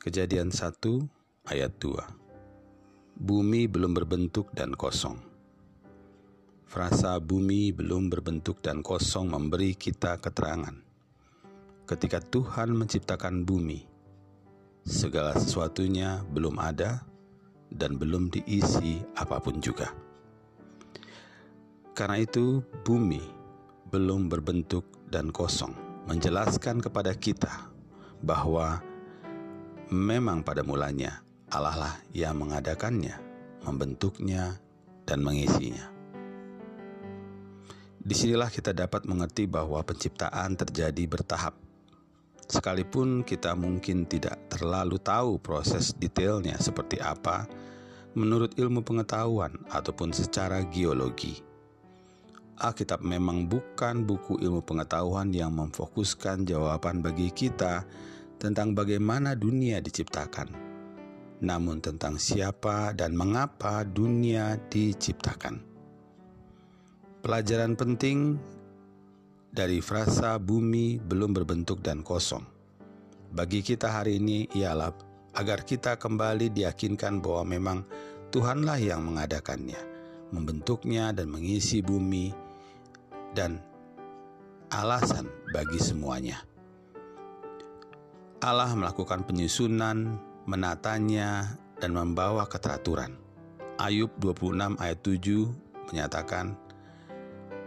Kejadian 1 ayat 2 Bumi belum berbentuk dan kosong. Frasa bumi belum berbentuk dan kosong memberi kita keterangan. Ketika Tuhan menciptakan bumi Segala sesuatunya belum ada dan belum diisi apa pun juga. Karena itu bumi belum berbentuk dan kosong Menjelaskan kepada kita bahwa Memang pada mulanya Allah lah yang mengadakannya, membentuknya, dan mengisinya. Di sinilah kita dapat mengerti bahwa penciptaan terjadi bertahap. Sekalipun kita mungkin tidak terlalu tahu proses detailnya seperti apa menurut ilmu pengetahuan ataupun secara geologi. Alkitab memang bukan buku ilmu pengetahuan yang memfokuskan jawaban bagi kita tentang bagaimana dunia diciptakan, namun tentang siapa dan mengapa dunia diciptakan. Pelajaran penting dari frasa bumi belum berbentuk dan kosong bagi kita hari ini ialah agar kita kembali diyakinkan bahwa memang Tuhanlah yang mengadakannya, membentuknya dan mengisi bumi dan alasan bagi semuanya. Allah melakukan penyusunan, menatanya, dan membawa keteraturan. Ayub 26 ayat 7 menyatakan,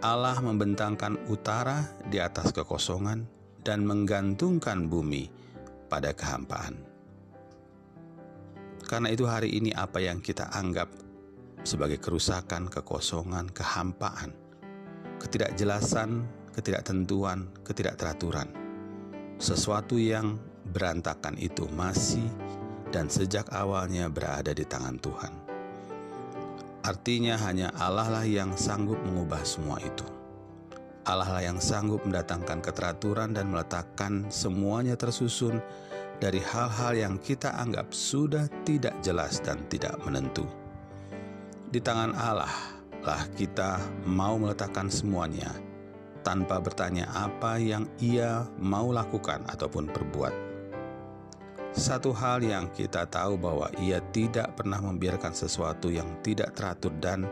Allah membentangkan utara di atas kekosongan dan menggantungkan bumi pada kehampaan. Karena itu hari ini apa yang kita anggap sebagai kerusakan, kekosongan, kehampaan, ketidakjelasan, ketidaktentuan, ketidakteraturan, sesuatu yang berantakan itu masih dan sejak awalnya berada di tangan Tuhan. Artinya hanya Allah lah yang sanggup mengubah semua itu. Allah lah yang sanggup mendatangkan keteraturan dan meletakkan semuanya tersusun dari hal-hal yang kita anggap sudah tidak jelas dan tidak menentu. Di tangan Allah lah kita mau meletakkan semuanya tanpa bertanya apa yang Ia mau lakukan ataupun perbuat. Satu hal yang kita tahu bahwa ia tidak pernah membiarkan sesuatu yang tidak teratur dan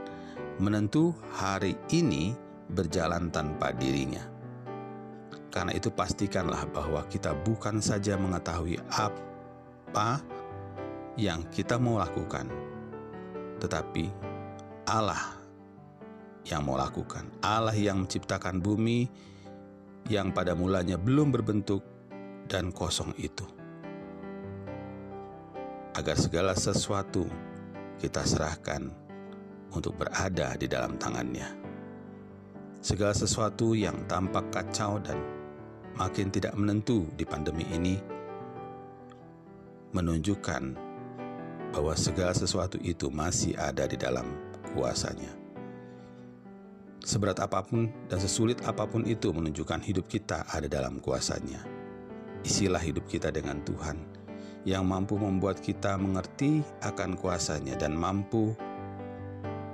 menentu hari ini berjalan tanpa dirinya. Karena itu pastikanlah bahwa kita bukan saja mengetahui apa yang kita mau lakukan, tetapi Allah yang mau lakukan. Allah yang menciptakan bumi yang pada mulanya belum berbentuk dan kosong itu agar segala sesuatu kita serahkan untuk berada di dalam tangannya. Segala sesuatu yang tampak kacau dan makin tidak menentu di pandemi ini menunjukkan bahwa segala sesuatu itu masih ada di dalam kuasanya. Seberat apa pun dan sesulit apa pun itu menunjukkan hidup kita ada dalam kuasanya. Isilah hidup kita dengan Tuhan yang mampu membuat kita mengerti akan kuasanya dan mampu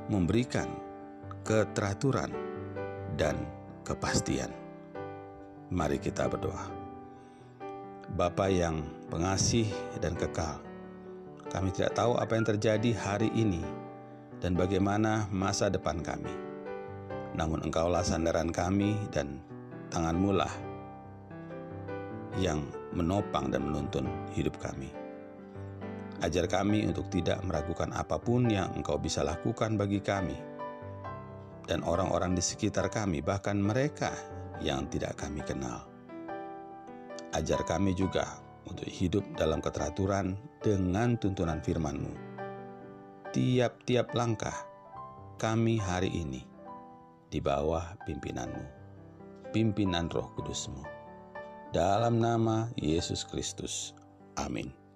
memberikan keteraturan dan kepastian. Mari kita berdoa. Bapa yang pengasih dan kekal, kami tidak tahu apa yang terjadi hari ini dan bagaimana masa depan kami. Namun engkaulah sandaran kami dan tanganmu lah yang menopang dan menuntun hidup kami. Ajar kami untuk tidak meragukan apa pun yang Engkau bisa lakukan bagi kami dan orang-orang di sekitar kami, bahkan mereka yang tidak kami kenal. Ajar kami juga untuk hidup dalam keteraturan dengan tuntunan firman-Mu. Tiap-tiap langkah kami hari ini di bawah pimpinan-Mu, pimpinan roh kudus-Mu dalam nama Yesus Kristus. Amin.